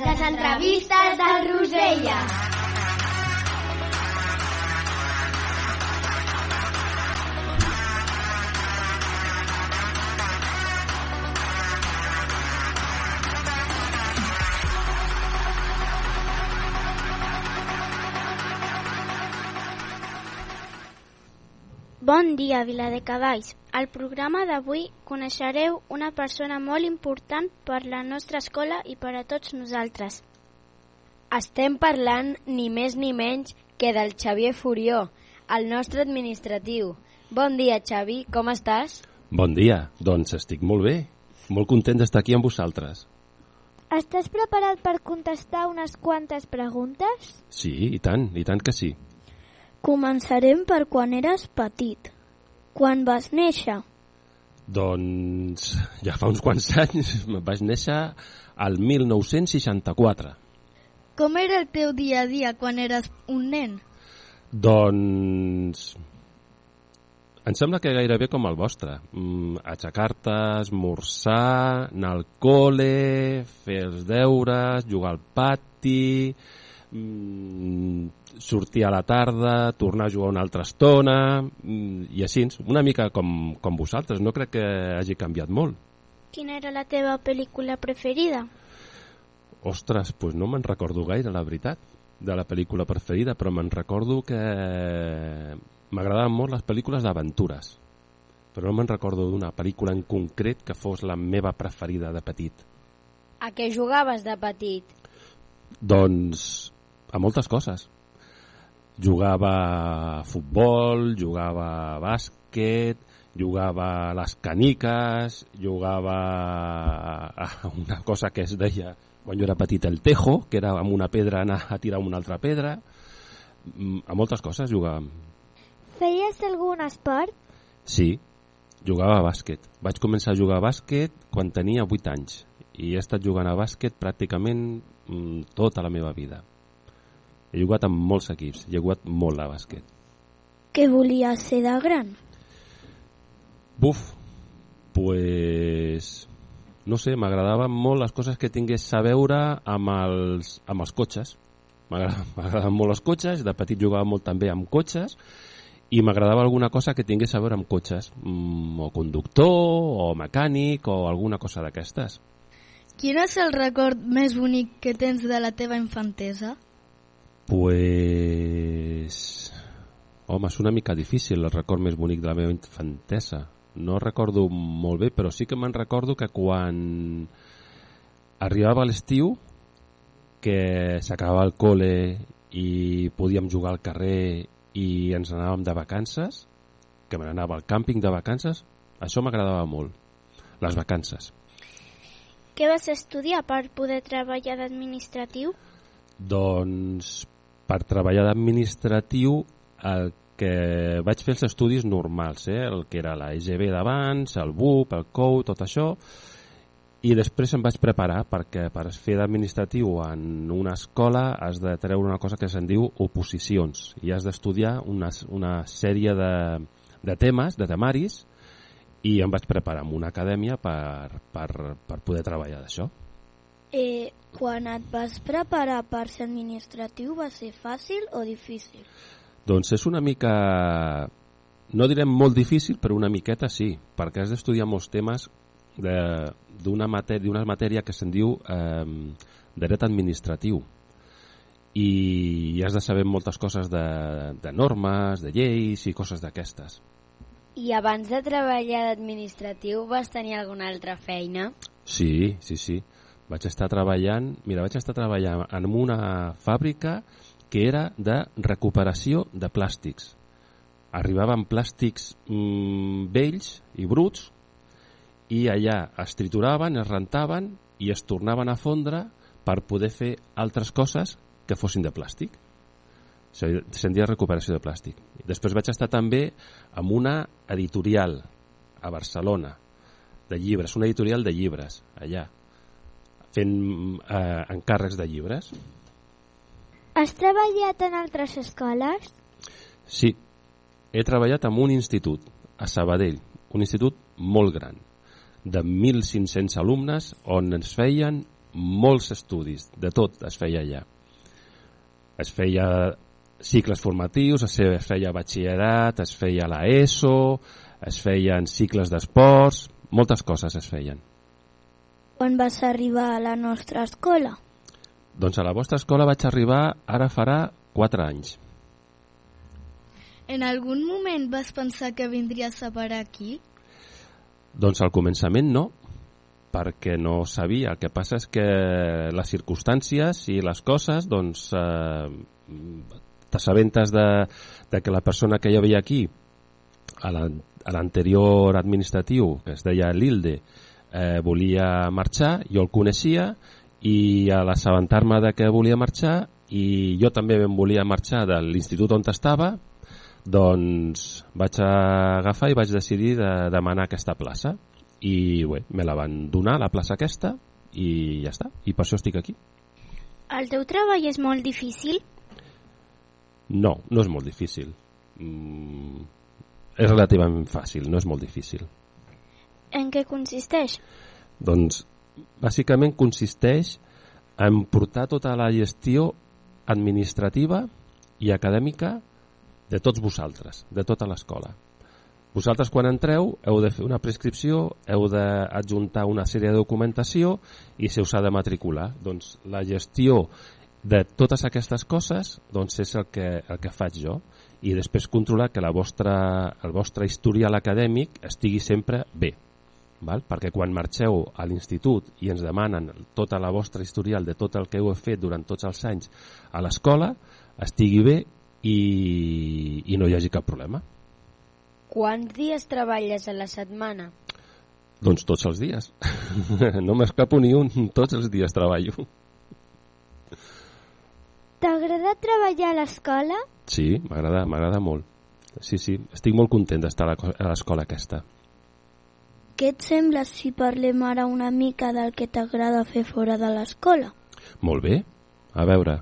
Les entrevistes del Rosella. Bon dia, Viladecavalls. Al programa d'avui coneixereu una persona molt important per la nostra escola i per a tots nosaltres. Estem parlant ni més ni menys que del Xavier Furió, el nostre administratiu. Bon dia, Xavi, com estàs? Bon dia, doncs estic molt bé. Molt content d'estar aquí amb vosaltres. Estàs preparat per contestar unes quantes preguntes? Sí, i tant, i tant que sí. Començarem per quan eres petit. Quan vas néixer? Doncs ja fa uns quants anys vaig néixer al 1964. Com era el teu dia a dia quan eres un nen? Doncs em sembla que gairebé com el vostre. Mm, Aixecar-te, esmorzar, anar al col·le, fer els deures, jugar al pati, mm, sortir a la tarda, tornar a jugar una altra estona, mm, i així, una mica com, com vosaltres. No crec que hagi canviat molt. Quina era la teva pel·lícula preferida? Ostres, doncs no me'n recordo gaire, la veritat, de la pel·lícula preferida, però me'n recordo que m'agradaven molt les pel·lícules d'aventures. Però no me'n recordo d'una pel·lícula en concret que fos la meva preferida de petit. A què jugaves de petit? Doncs a moltes coses. Jugava a futbol, jugava a bàsquet, jugava a les caniques, jugava a una cosa que es deia quan jo era petit el tejo, que era amb una pedra anar a tirar una altra pedra. Mm, A moltes coses jugàvem. Feies algun esport? Sí, jugava a bàsquet. Vaig començar a jugar a bàsquet quan tenia 8 anys i he estat jugant a bàsquet pràcticament mm, tota la meva vida. He jugat amb molts equips, he jugat molt a bàsquet. Què volies ser de gran? Buf, pues... No sé, m'agradaven molt les coses que tingués a veure amb els, amb els cotxes. M'agradaven m'agradaven molt els cotxes, de petit jugava molt també amb cotxes, i m'agradava alguna cosa que tingués a veure amb cotxes, mm, o conductor, o mecànic, o alguna cosa d'aquestes. Quin és el record més bonic que tens de la teva infantesa? Pues... Home, és una mica difícil el record més bonic de la meva infantesa. No recordo molt bé, però sí que me'n recordo que quan arribava l'estiu, que s'acabava el col·le i podíem jugar al carrer i ens anàvem de vacances, que me n'anava al càmping de vacances, això m'agradava molt, les vacances. Què vas estudiar per poder treballar d'administratiu? Doncs per treballar d'administratiu el que vaig fer els estudis normals, eh? el que era la EGB d'abans, el BUP, el COU, tot això, i després em vaig preparar perquè per fer d'administratiu en una escola has de treure una cosa que se'n diu oposicions i has d'estudiar una, una sèrie de, de temes, de temaris, i em vaig preparar en una acadèmia per, per, per poder treballar d'això. Eh, quan et vas preparar per ser administratiu va ser fàcil o difícil? Doncs és una mica, no direm molt difícil, però una miqueta sí, perquè has d'estudiar molts temes d'una matèria, matèria que se'n diu eh, dret administratiu i has de saber moltes coses de, de normes, de lleis i coses d'aquestes. I abans de treballar d'administratiu vas tenir alguna altra feina? Sí, sí, sí. Vaig estar treballant, mira, vaig estar treballant en una fàbrica que era de recuperació de plàstics. Arribaven plàstics mmm, vells i bruts i allà es trituraven, es rentaven i es tornaven a fondre per poder fer altres coses que fossin de plàstic. Se'n diu recuperació de plàstic. Després vaig estar també amb una editorial a Barcelona de llibres, una editorial de llibres allà, fent eh, encàrrecs de llibres. Has treballat en altres escoles? Sí, he treballat en un institut, a Sabadell, un institut molt gran, de 1.500 alumnes, on ens feien molts estudis, de tot es feia allà. Es feia cicles formatius, es feia batxillerat, es feia la ESO, es feien cicles d'esports, moltes coses es feien. Quan vas arribar a la nostra escola? Doncs a la vostra escola vaig arribar ara farà 4 anys. En algun moment vas pensar que vindries a parar aquí? Doncs al començament no, perquè no sabia. El que passa és que les circumstàncies i les coses, doncs, eh, t'assabentes de, de que la persona que hi havia aquí, a l'anterior administratiu, que es deia Lilde, eh, volia marxar, jo el coneixia, i a l'assabentar-me de que volia marxar, i jo també em volia marxar de l'institut on estava, doncs vaig agafar i vaig decidir de demanar aquesta plaça. I bé, me la van donar la plaça aquesta i ja està, i per això estic aquí. El teu treball és molt difícil? No, no és molt difícil. Mm, és relativament fàcil, no és molt difícil En què consisteix? Doncs bàsicament consisteix en portar tota la gestió administrativa i acadèmica de tots vosaltres, de tota l'escola. Vosaltres quan entreu heu de fer una prescripció, heu d'adjuntar una sèrie de documentació i se us ha de matricular. Doncs la gestió de totes aquestes coses doncs és el que, el que faig jo i després controlar que la vostra, el vostre historial acadèmic estigui sempre bé. Val? Perquè quan marxeu a l'institut i ens demanen tota la vostra historial de tot el que heu fet durant tots els anys a l'escola, estigui bé i, i no hi hagi cap problema. Quants dies treballes a la setmana? Doncs tots els dies. no m'escapo ni un, tots els dies treballo. T'agrada treballar a l'escola? Sí, m'agrada m'agrada molt. Sí, sí, estic molt content d'estar a l'escola aquesta. Què et sembla si parlem ara una mica del que t'agrada fer fora de l'escola? Molt bé. A veure,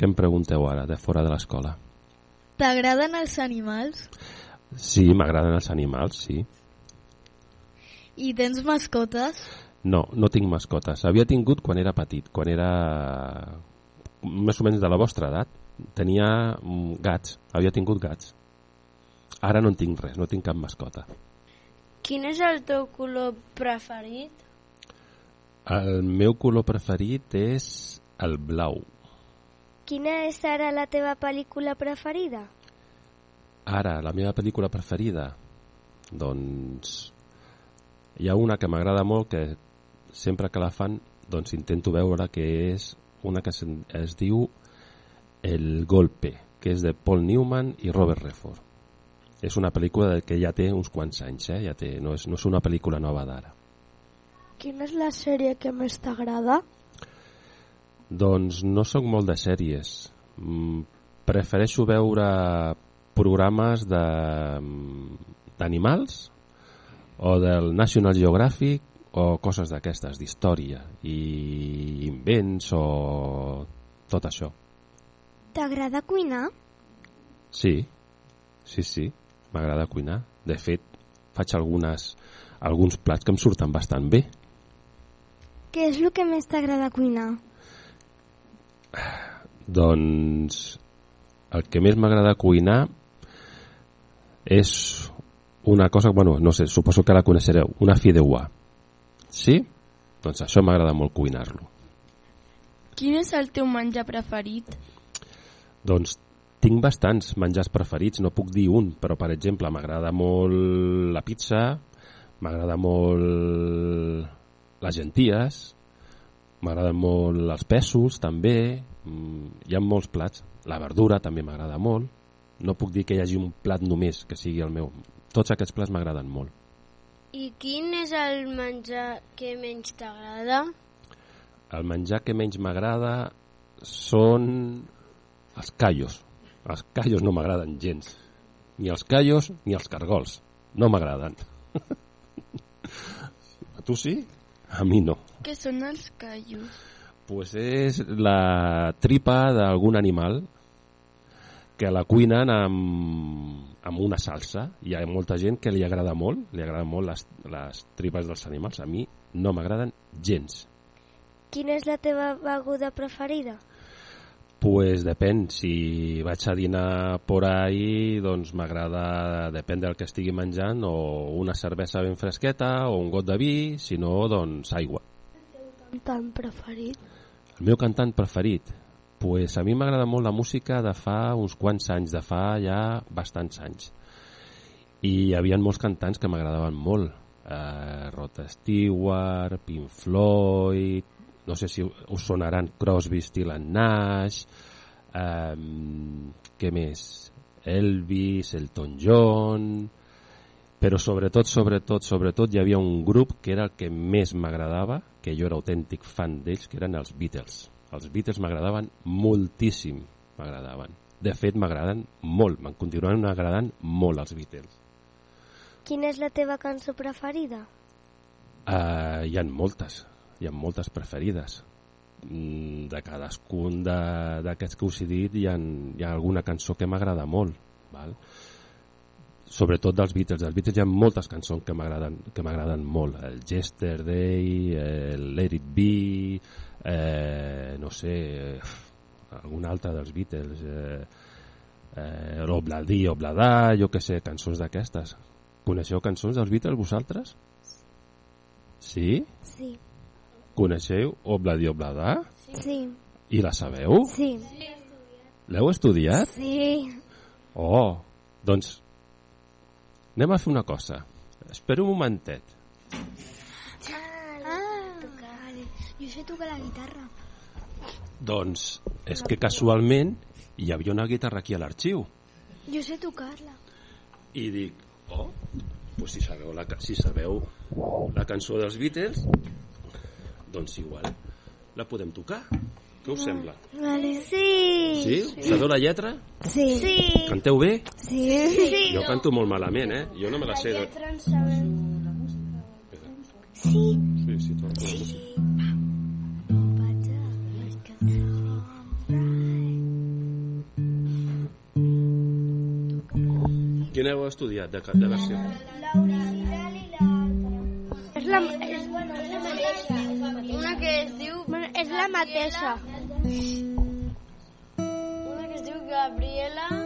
què em pregunteu ara, de fora de l'escola? T'agraden els animals? Sí, m'agraden els animals, sí. I tens mascotes? No, no tinc mascotes. Havia tingut quan era petit, quan era més o menys de la vostra edat. Tenia mm, gats, havia tingut gats. Ara no en tinc res, no tinc cap mascota. Quin és el teu color preferit? El meu color preferit és el blau. Quina és ara la teva pel·lícula preferida? Ara, la meva pel·lícula preferida? Doncs hi ha una que m'agrada molt que sempre que la fan doncs intento veure que és una que es, es diu El Golpe, que és de Paul Newman i Robert Redford. És una pel·lícula que ja té uns quants anys, eh? ja té, no, és, no és una pel·lícula nova d'ara. Quina és la sèrie que més t'agrada? Doncs no sóc molt de sèries. Mm, prefereixo veure programes d'animals o del National Geographic o coses d'aquestes, d'història i invents o tot això. T'agrada cuinar? Sí, sí, sí, m'agrada cuinar. De fet, faig algunes, alguns plats que em surten bastant bé. Què és el que més t'agrada cuinar? Doncs el que més m'agrada cuinar és una cosa, bueno, no sé, suposo que la coneixereu, una fideuà. Sí? Doncs això m'agrada molt cuinar-lo. Quin és el teu menjar preferit? Doncs tinc bastants menjars preferits, no puc dir un, però per exemple m'agrada molt la pizza, m'agrada molt les genties, m'agraden molt els pèsols també, mm, hi ha molts plats, la verdura també m'agrada molt, no puc dir que hi hagi un plat només que sigui el meu, tots aquests plats m'agraden molt. I quin és el menjar que menys t'agrada? El menjar que menys m'agrada són els callos. Els callos no m'agraden gens. Ni els callos ni els cargols. No m'agraden. A tu sí? A mi no. Què són els callos? Pues és la tripa d'algun animal que la cuinen amb, amb una salsa. Hi ha molta gent que li agrada molt, li agraden molt les, les tripes dels animals. A mi no m'agraden gens. Quina és la teva beguda preferida? Pues depèn, si vaig a dinar por ahí, doncs m'agrada, depèn del que estigui menjant, o una cervesa ben fresqueta, o un got de vi, si no, doncs aigua. Cantant preferit? El meu cantant preferit? Pues a mi m'agrada molt la música de fa uns quants anys, de fa ja bastants anys. I hi havia molts cantants que m'agradaven molt. Eh, Rod Stewart, Pink Floyd, no sé si us sonaran Crosby, Still and Nash, eh, què més? Elvis, Elton John, però sobretot, sobretot, sobretot hi havia un grup que era el que més m'agradava, que jo era autèntic fan d'ells, que eren els Beatles. Els Beatles m'agradaven moltíssim, m'agradaven. De fet, m'agraden molt, me'n continuen agradant molt els Beatles. Quina és la teva cançó preferida? Uh, hi ha moltes, hi ha moltes preferides. Mm, De cadascun d'aquests que us he dit hi ha, hi ha alguna cançó que m'agrada molt. Val? Sobretot dels Beatles. Dels Beatles hi ha moltes cançons que m'agraden que m'agraden molt. El Yesterday, el Let It Be, eh, no sé, eh, algun altre dels Beatles, eh, eh, Obladí, Obladà, jo que sé, cançons d'aquestes. Coneixeu cançons dels Beatles vosaltres? Sí? Sí. Coneixeu Obladi Obladà? Sí. I la sabeu? Sí. L'heu estudiat? Sí. Oh, doncs anem a fer una cosa. Espera un momentet. Ah, Jo sé tocar la guitarra. Doncs és que casualment hi havia una guitarra aquí a l'arxiu Jo sé tocar-la. i dic, oh, pues si sabeu la, si sabeu la cançó dels Beatles, doncs igual la podem tocar. Què us sembla? Vale. Sí. Sí? Sabeu la lletra? Sí. Sí. Canteu bé? Sí. sí. Jo canto molt malament, eh? Jo no me la sé. De... Sí. Sí, sí, tot. Sí. Quina heu estudiat de, de versió? És la, és, una que es diu... Bueno, és la mateixa. Una que es diu Gabriela... Gabriela...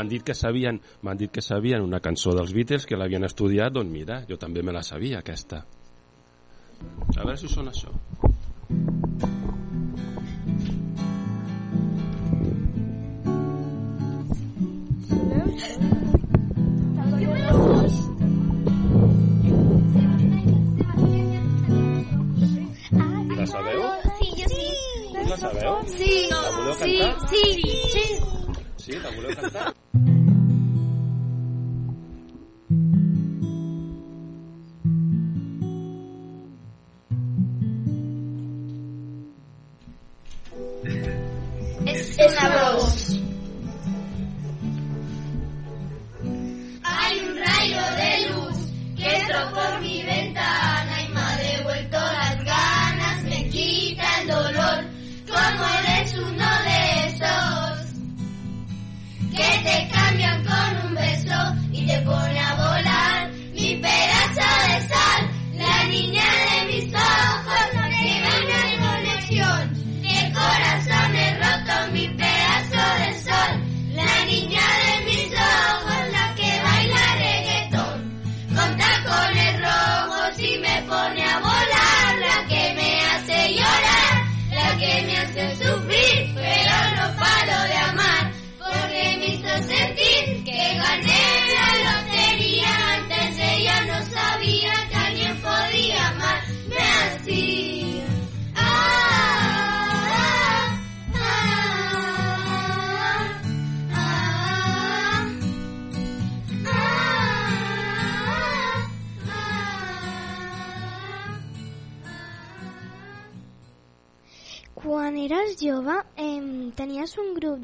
m'han dit que sabien, m'han dit que sabien una cançó dels Beatles que l'havien estudiat, doncs mira, jo també me la sabia aquesta. A veure si sona això. La sabeu? Sí, jo sí. La sabeu? Sí. La voleu cantar? Sí, sí. Sí, la voleu cantar?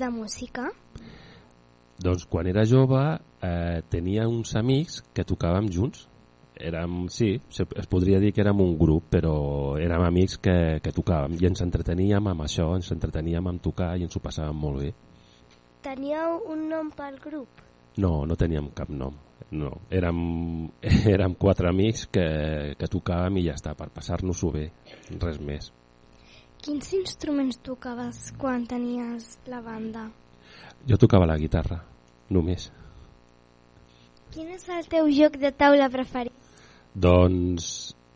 De música? Doncs quan era jove eh, tenia uns amics que tocàvem junts. Érem, sí, es podria dir que érem un grup, però érem amics que, que tocàvem i ens entreteníem amb això, ens entreteníem amb tocar i ens ho passàvem molt bé. Teníeu un nom pel grup? No, no teníem cap nom. No, érem, érem quatre amics que, que tocàvem i ja està, per passar-nos-ho bé, res més. Quins instruments tocaves quan tenies la banda? Jo tocava la guitarra, només. Quin és el teu joc de taula preferit? Doncs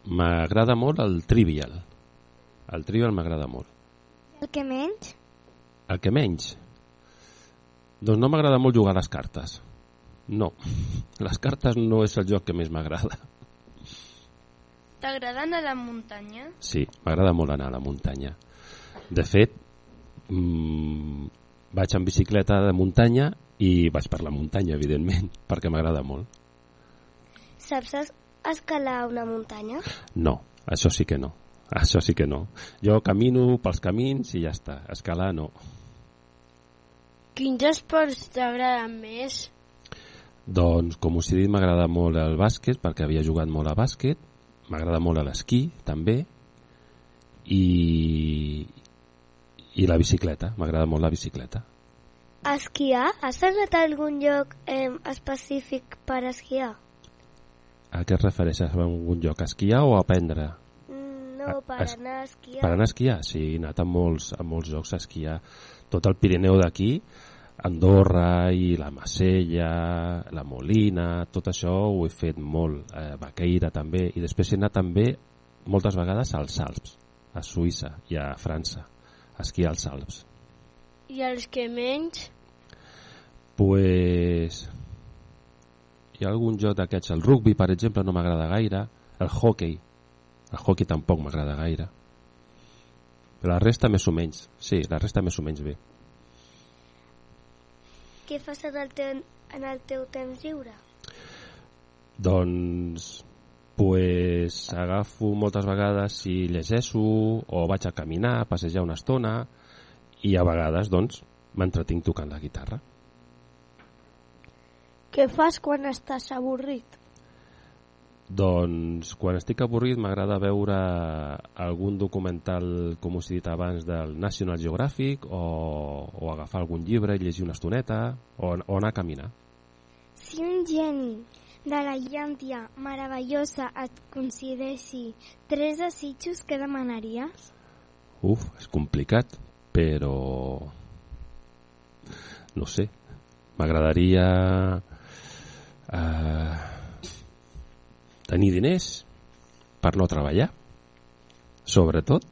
m'agrada molt el Trivial. El Trivial m'agrada molt. El que menys? El que menys? Doncs no m'agrada molt jugar a les cartes. No, les cartes no és el joc que més m'agrada. T'agrada anar a la muntanya? Sí, m'agrada molt anar a la muntanya. De fet, mmm, vaig en bicicleta de muntanya i vaig per la muntanya, evidentment, perquè m'agrada molt. Saps es- escalar una muntanya? No, això sí que no. Això sí que no. Jo camino pels camins i ja està. Escalar no. Quins esports t'agraden més? Doncs, com us he dit, m'agrada molt el bàsquet, perquè havia jugat molt a bàsquet. M'agrada molt l'esquí, també. I, I la bicicleta. M'agrada molt la bicicleta. Esquiar? Has anat a algun lloc eh, específic per esquiar? A què es refereixes? A algun lloc? A esquiar o a aprendre? Mm, No, A- per es- anar a esquiar. Per anar a esquiar? Sí, he anat a molts, a molts llocs a esquiar. Tot el Pirineu d'aquí, Andorra i la Macella, la Molina, tot això ho he fet molt. Eh, Baqueira també. I després he anat també moltes vegades als Alps, a Suïssa i a França, a esquiar als Alps. I els que menys? Pues... Hi ha algun joc d'aquests, el rugby, per exemple, no m'agrada gaire, el hockey, el hockey tampoc m'agrada gaire. Però la resta més o menys, sí, la resta més o menys bé. Què fas en el, teu, en el teu temps lliure? Doncs pues, agafo moltes vegades i llegeixo o vaig a caminar, a passejar una estona i a vegades doncs m'entretinc tocant la guitarra. Què fas quan estàs avorrit? Doncs quan estic avorrit m'agrada veure algun documental, com us he dit abans, del National Geographic o, o agafar algun llibre i llegir una estoneta o, o anar a caminar. Si un geni de la llàntia meravellosa et concedeixi tres desitjos, què demanaries? Uf, és complicat, però... No sé. m'agradaria eh, tenir diners per no treballar sobretot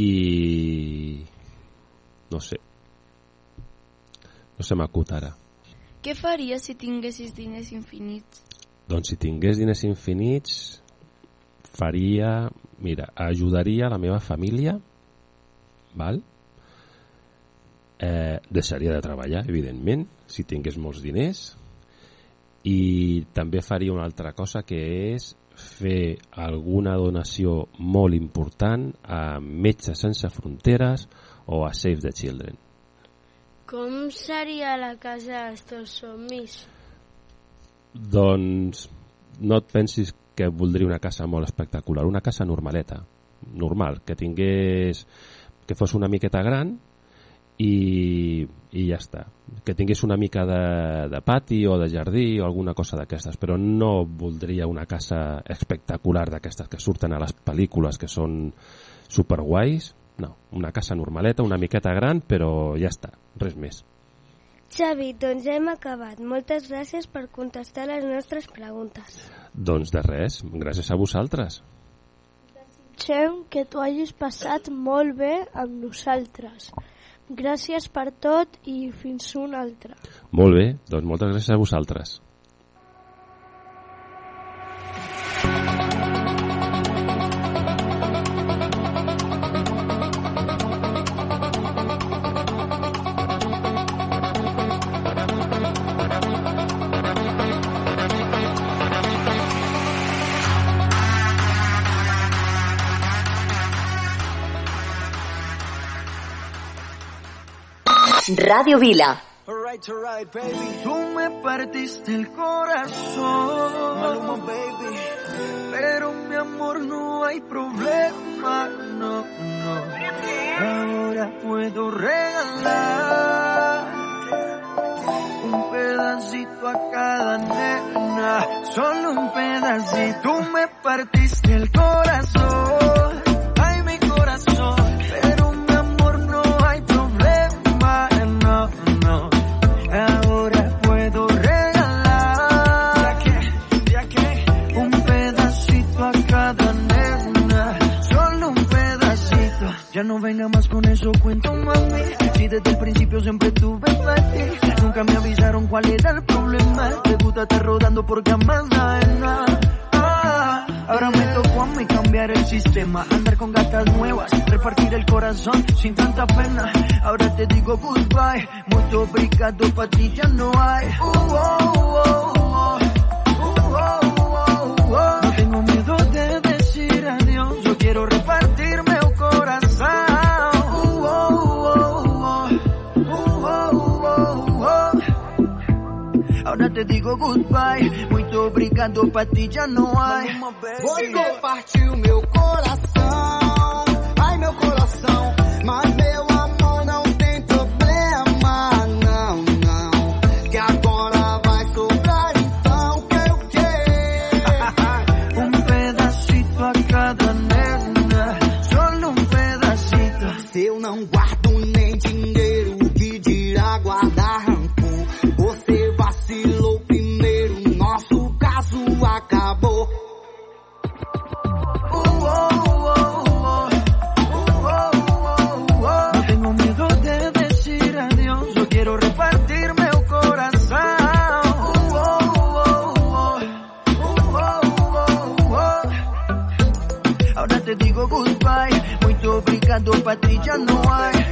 i no sé no se m'acut ara Què faries si tinguessis diners infinits? doncs si tingués diners infinits faria mira, ajudaria la meva família val? Eh, deixaria de treballar evidentment, si tingués molts diners i també faria una altra cosa que és fer alguna donació molt important a Metges Sense Fronteres o a Save the Children. Com seria la casa dels teus somnis? Doncs no et pensis que voldria una casa molt espectacular, una casa normaleta, normal, que tingués que fos una miqueta gran i, i ja està. Que tingués una mica de, de pati o de jardí o alguna cosa d'aquestes, però no voldria una casa espectacular d'aquestes que surten a les pel·lícules que són superguais. No, una casa normaleta, una miqueta gran, però ja està, res més. Xavi, doncs hem acabat. Moltes gràcies per contestar les nostres preguntes. Doncs de res, gràcies a vosaltres. Desitgem que t'ho hagis passat molt bé amb nosaltres. Gràcies per tot i fins un altre. Molt bé, doncs moltes gràcies a vosaltres. Radio Vila. Alright, baby. Tú me partiste el corazón. Maluma, baby. Pero mi amor no hay problema, no, no. Ahora puedo regalar un pedacito a cada nena. Solo un pedacito. Tú me partiste el corazón. No venga más con eso, cuento mami. Si desde el principio siempre tuve ti, nunca me avisaron cuál era el problema. Te gusta estar rodando por camas nada. Ah, Ahora me tocó a mí cambiar el sistema, andar con gatas nuevas, repartir el corazón sin tanta pena. Ahora te digo goodbye, muy obrigado, pa' ti ya no hay. Uh, oh, oh, te digo goodbye, muito obrigado, pra ti já não há. Você partiu meu coração, Jogador Patrícia Noir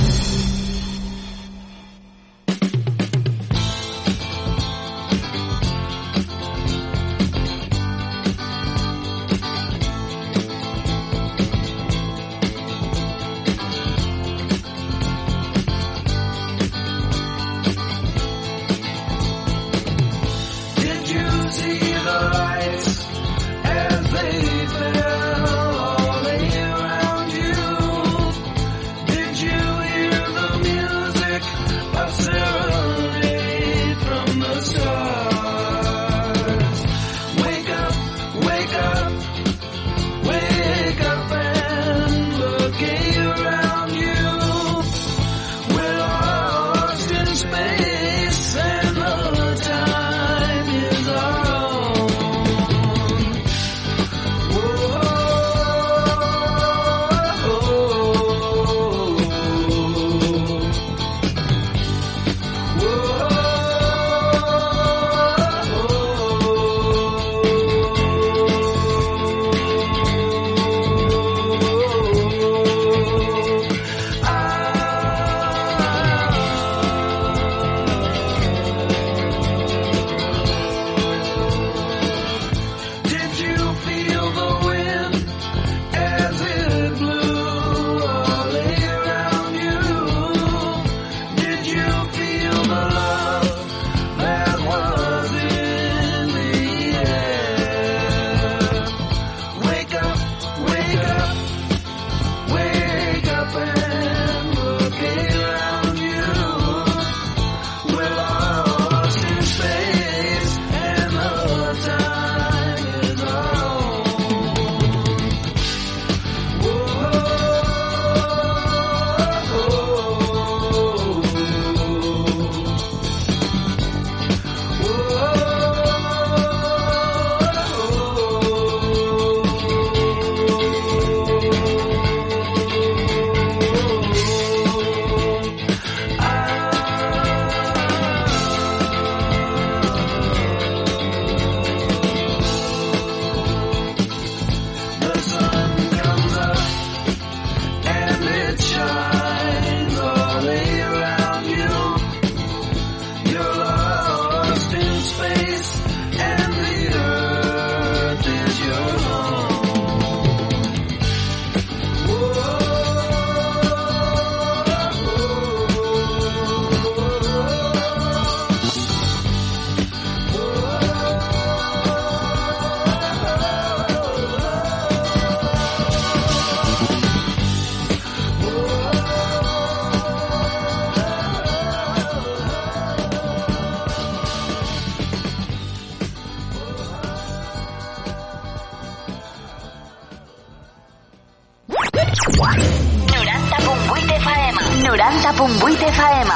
90.8 FM.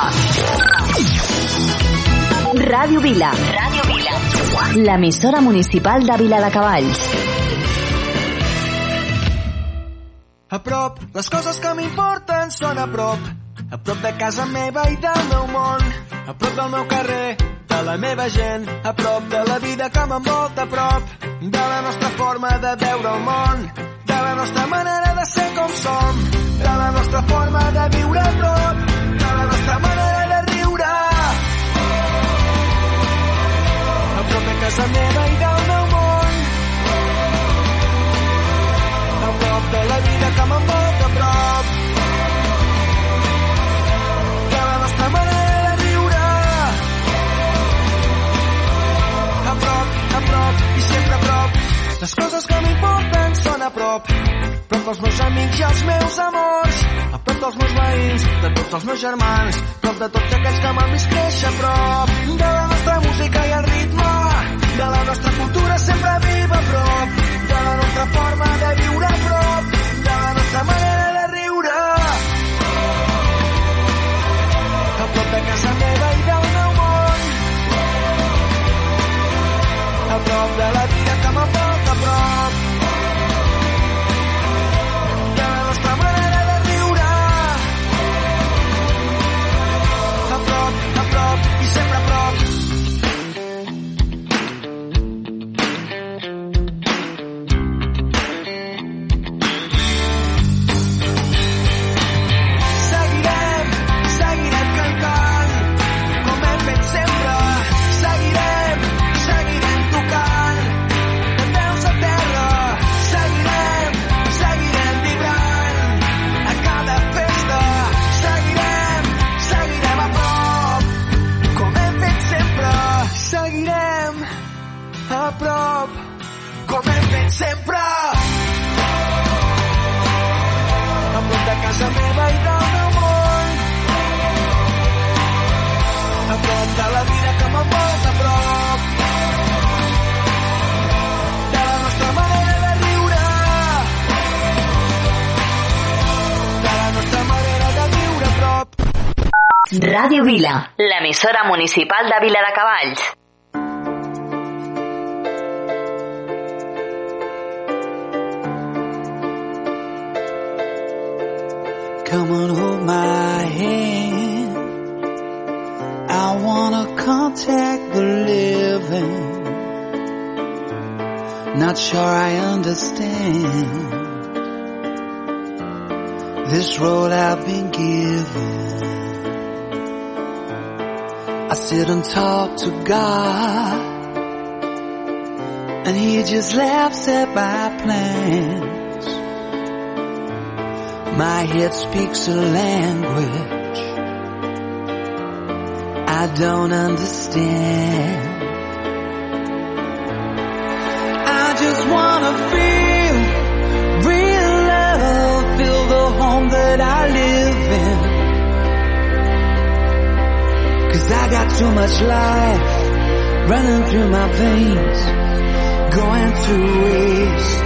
Ràdio Vila. Ràdio Vila. L'emissora municipal de Vila de Cavalls. A prop, les coses que m'importen són a prop. A prop de casa meva i del meu món. A prop del meu carrer, de la meva gent. A prop de la vida que m'envolta a prop. De la nostra forma de veure el món. De la nostra manera de ser com som. De la nostra forma de viure a prop. De la nostra manera de riure. A prop de casa meva i del meu món. A prop de la vida que m'envolta a prop. De la nostra manera de riure. A prop, a prop i sempre a prop. Les coses que m'importen són a prop. Prop dels meus amics i els meus amors. A prop dels meus veïns, de tots els meus germans. Prop de tots aquells que m'han vist créixer a prop. De la nostra música i el ritme. De la nostra cultura sempre viva a prop. De la nostra forma de viure a prop. De la nostra manera de riure. A prop de casa meva i del meu món. A prop de la Ràdio Vila, l'emissora municipal de Vila de Cavalls. Come on, hold my hand. I wanna contact the living. Not sure I understand this road I've been given. Sit and talk to God, and He just laughs at my plans. My head speaks a language I don't understand. I just wanna feel real love, feel the home that I live in. Cause I got too much life running through my veins, going to waste.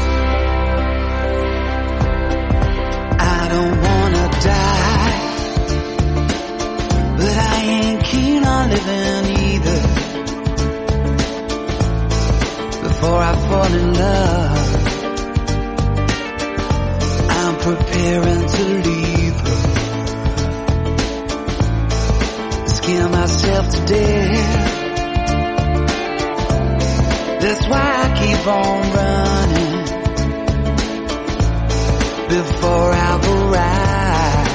I don't wanna die, but I ain't keen on living either. Before I fall in love, I'm preparing to leave her. Myself to death. That's why I keep on running before I've arrived.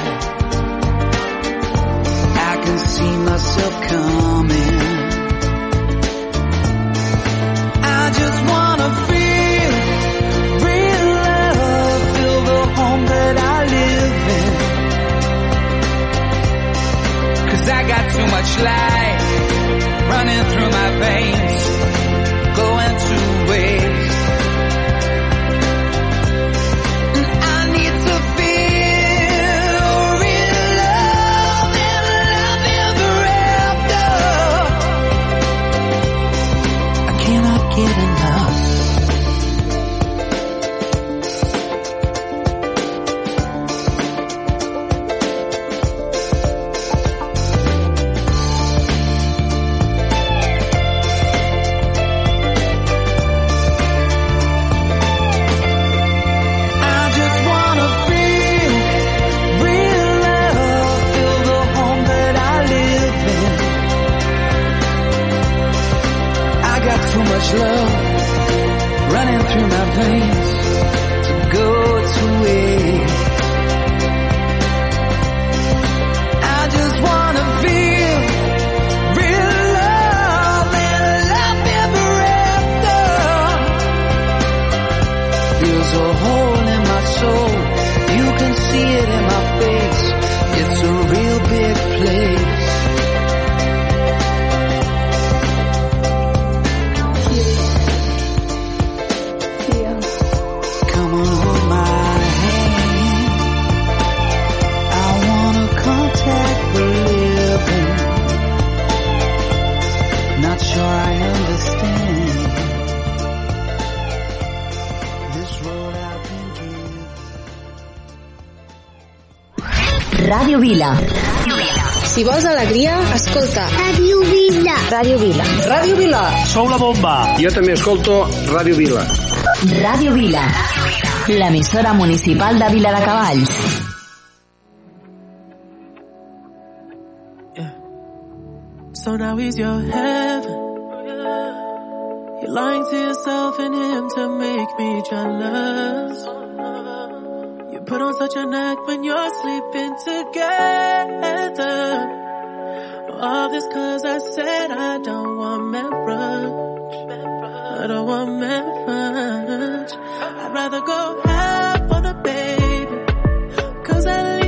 I can see myself torchlight running through my veins. You can see it in my face. It's a real big place. Ràdio Vila. Si vols alegria, escolta. Ràdio Vila. Ràdio Vila. Ràdio Vila. Sou la bomba. Jo també escolto Ràdio Vila. Ràdio Vila. L'emissora municipal de Vila de Cavalls. So now he's your heaven. You're lying to yourself and him to make me jealous. Put on such a neck when you're sleeping together. All this cause I said I don't want marriage. I don't want marriage. I'd rather go half on a baby. Cause I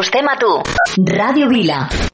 Ecosistema tú. Radio Vila.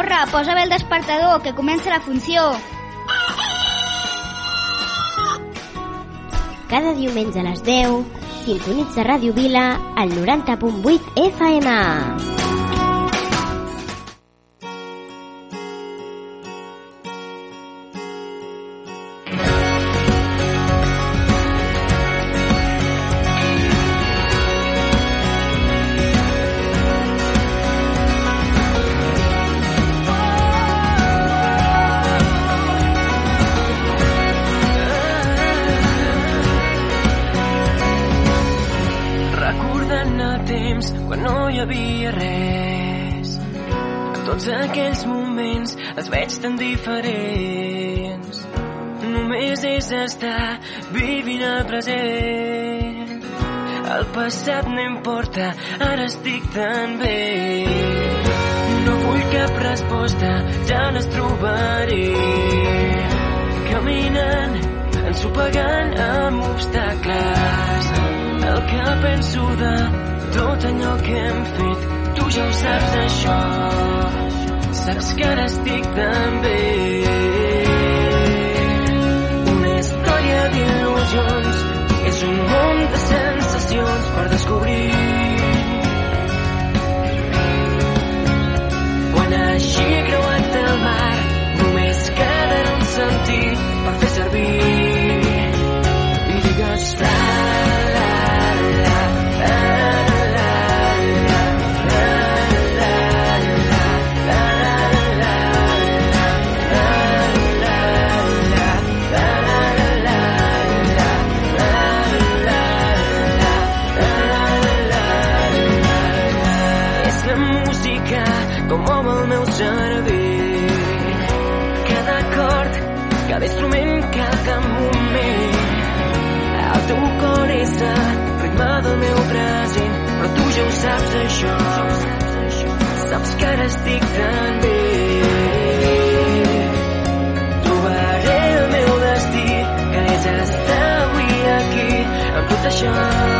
Corre, posa bé el despertador, que comença la funció. Cada diumenge a les 10, sintonitza Ràdio Vila al 90.8 FM. Passat no importa, ara estic tan bé. No vull cap resposta, ja les trobaré. Caminant, ensopegant amb obstacles. El que penso de tot allò que hem fet, tu ja ho saps això. Saps que ara estic tan bé. descubrir. Com el meu cervell. Cada acord, cada instrument, cada moment. El teu cor és el ritme del meu present, però tu ja ho saps això. Saps que ara estic tan bé. Trobaré el meu destí, que és estar avui aquí, amb tot això.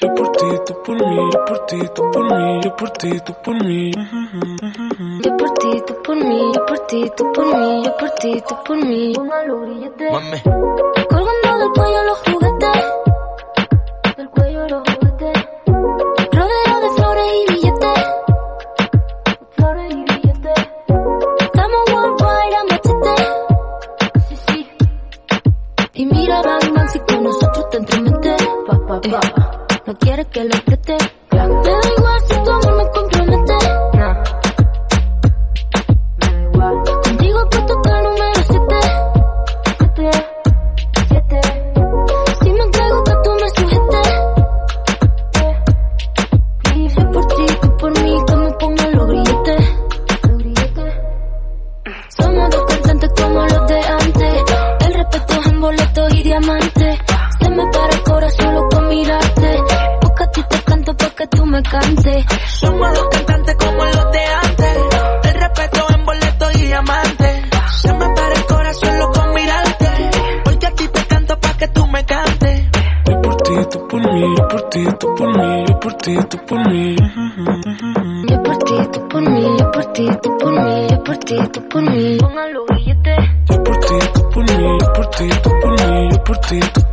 Yo por ti, tú por mí, yo por ti, tú por mí, yo por ti, tú por mí. Yo por ti, tú por mí, yo por ti, tú por mí, yo por ti, tú por mí. Colgando del cuello los juguetes. Del cuello los juguetes. Rodeado de flores y billetes. Flores y billetes. Estamos worldwide a machete. Sí, sí. Y mira, Batman, si con nosotros te entremete. Pa, pa, pa. Eh no quiere que lo preste. Me me canse. Son cantantes como los de antes. Te respeto en boleto y diamante. Se me para el corazón loco mirarte. Porque a ti te canto pa' que tú me cantes. Yo por ti, tú por mí, yo por ti, tú por mí, yo por ti, tú por mí. Yo por ti, tú por mí, yo por ti, tú por mí, yo por ti, tú por mí. Póngalo billete. Yo por ti, tú por mí, yo por ti, tú por mí, yo por ti, tú por mí.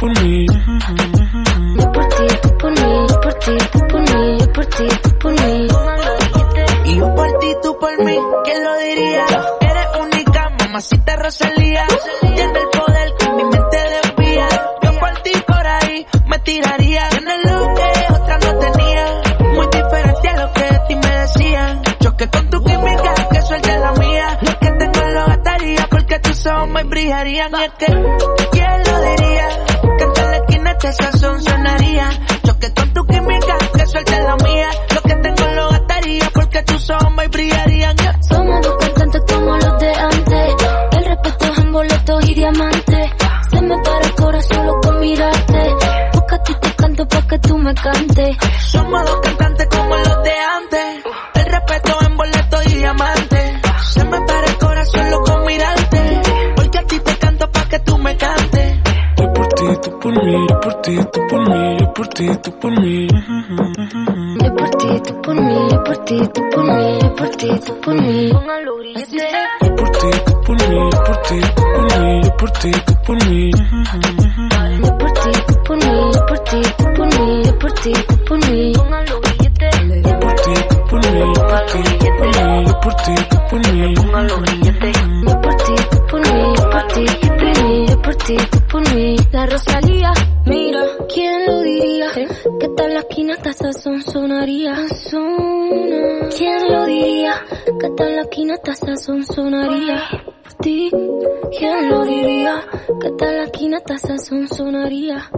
una taza son sonaría.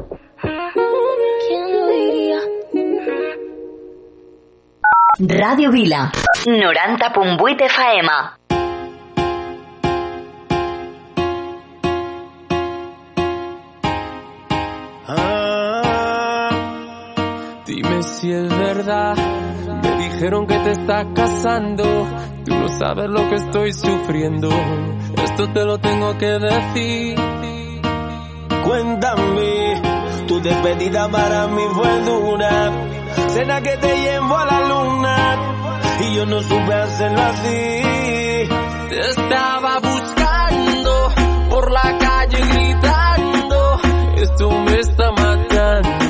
¿Quién lo diría? Radio Vila, 90.8 Faema. Ah, dime si es verdad, me dijeron que te está casando, tú no sabes lo que estoy sufriendo, esto te lo tengo que decir Cuéntame, tu despedida para mí fue dura. Cena que te llevo a la luna y yo no supe hacerlo así. Te estaba buscando por la calle gritando. Esto me está matando.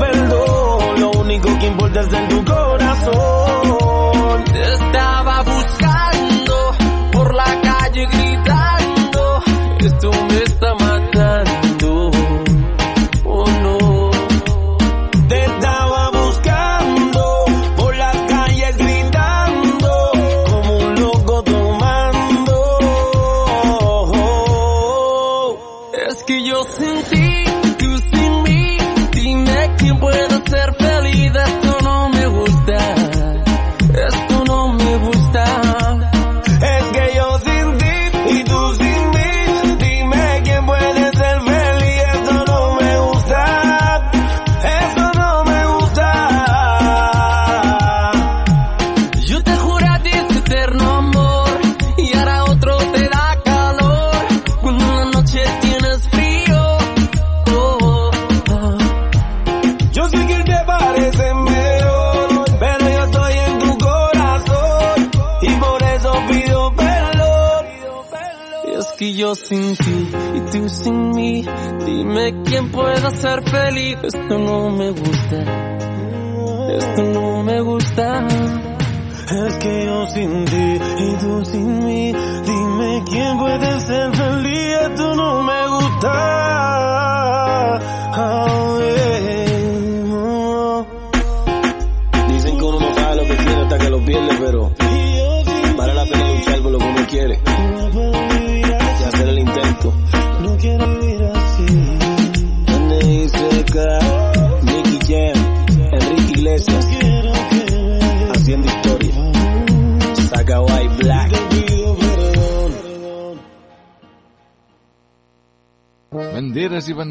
perdón. Lo único que importa es en tu corazón.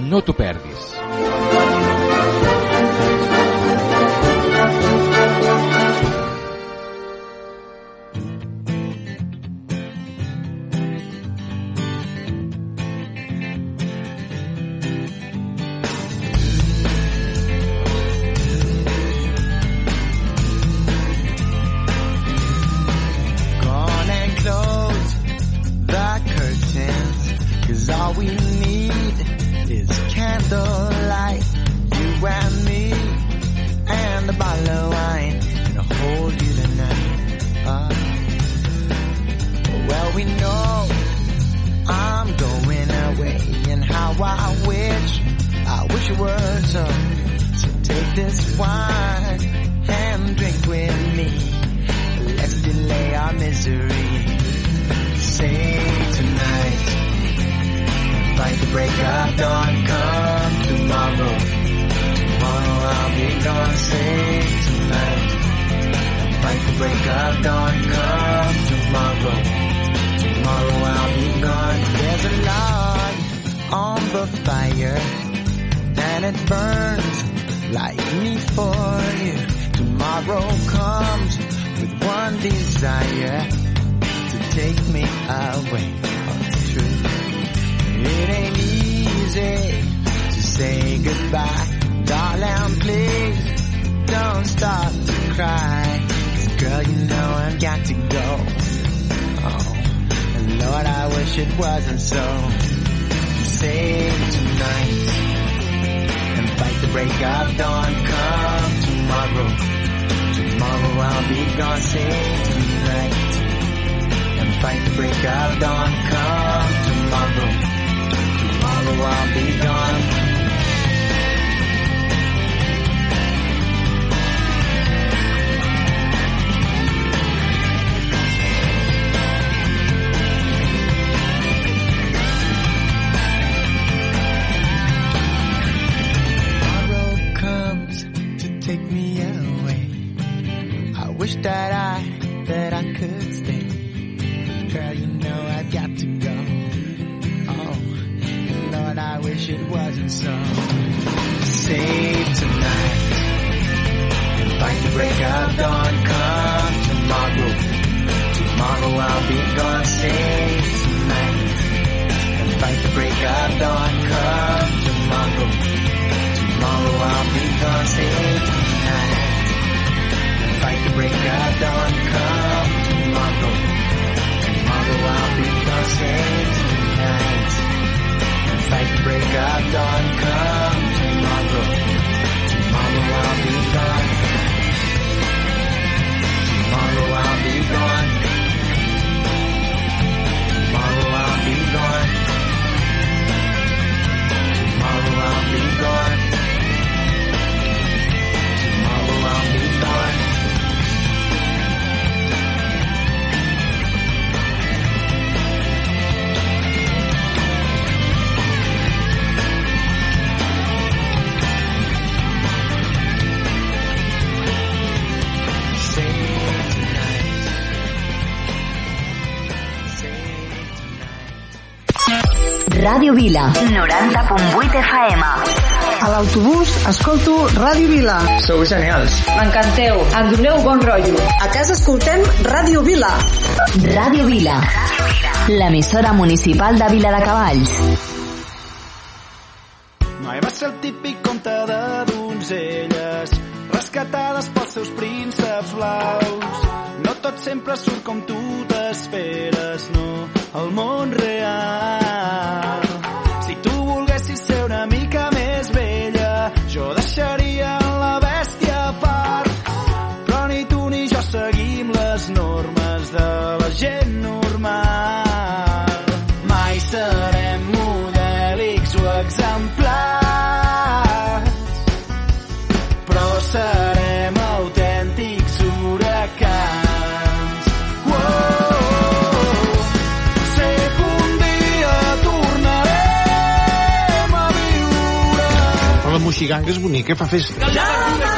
No t'ho perdis. The of dawn. Come tomorrow, tomorrow I'll be gone. There's a log on the fire, and it burns like me for you. Tomorrow comes with one desire to take me away. Oh, true. It ain't easy to say goodbye, darling. Please don't stop to cry, girl, you know I've got to go. Oh, Lord, I wish it wasn't so. Save tonight and fight the break of dawn. Come tomorrow. Tomorrow I'll be gone, save tonight. And fight the break of dawn, come tomorrow. Tomorrow I'll be gone. That I, that I could stay. Girl, you know I've got to go. Oh, Lord, I wish it wasn't so. Save tonight fight the break of dawn. Come tomorrow, tomorrow I'll be gone. Save tonight fight the break of dawn. Come tomorrow, tomorrow I'll be gone. Save tonight fight the break of dawn. Come tomorrow, tomorrow I'll be. Save tonight fight the break of dawn. Come Ràdio Vila. 90.8 FM. A l'autobús escolto Ràdio Vila. Sou genials. M'encanteu. Em doneu bon rotllo. A casa escoltem Ràdio Vila. Ràdio Vila. L'emissora municipal de Vila de Cavalls. Mai va ser el típic conte de donzelles rescatades pels seus prínceps blaus. No tot sempre surt com tu tornarem a viure La moixiganga és bonica, fa festa. Ja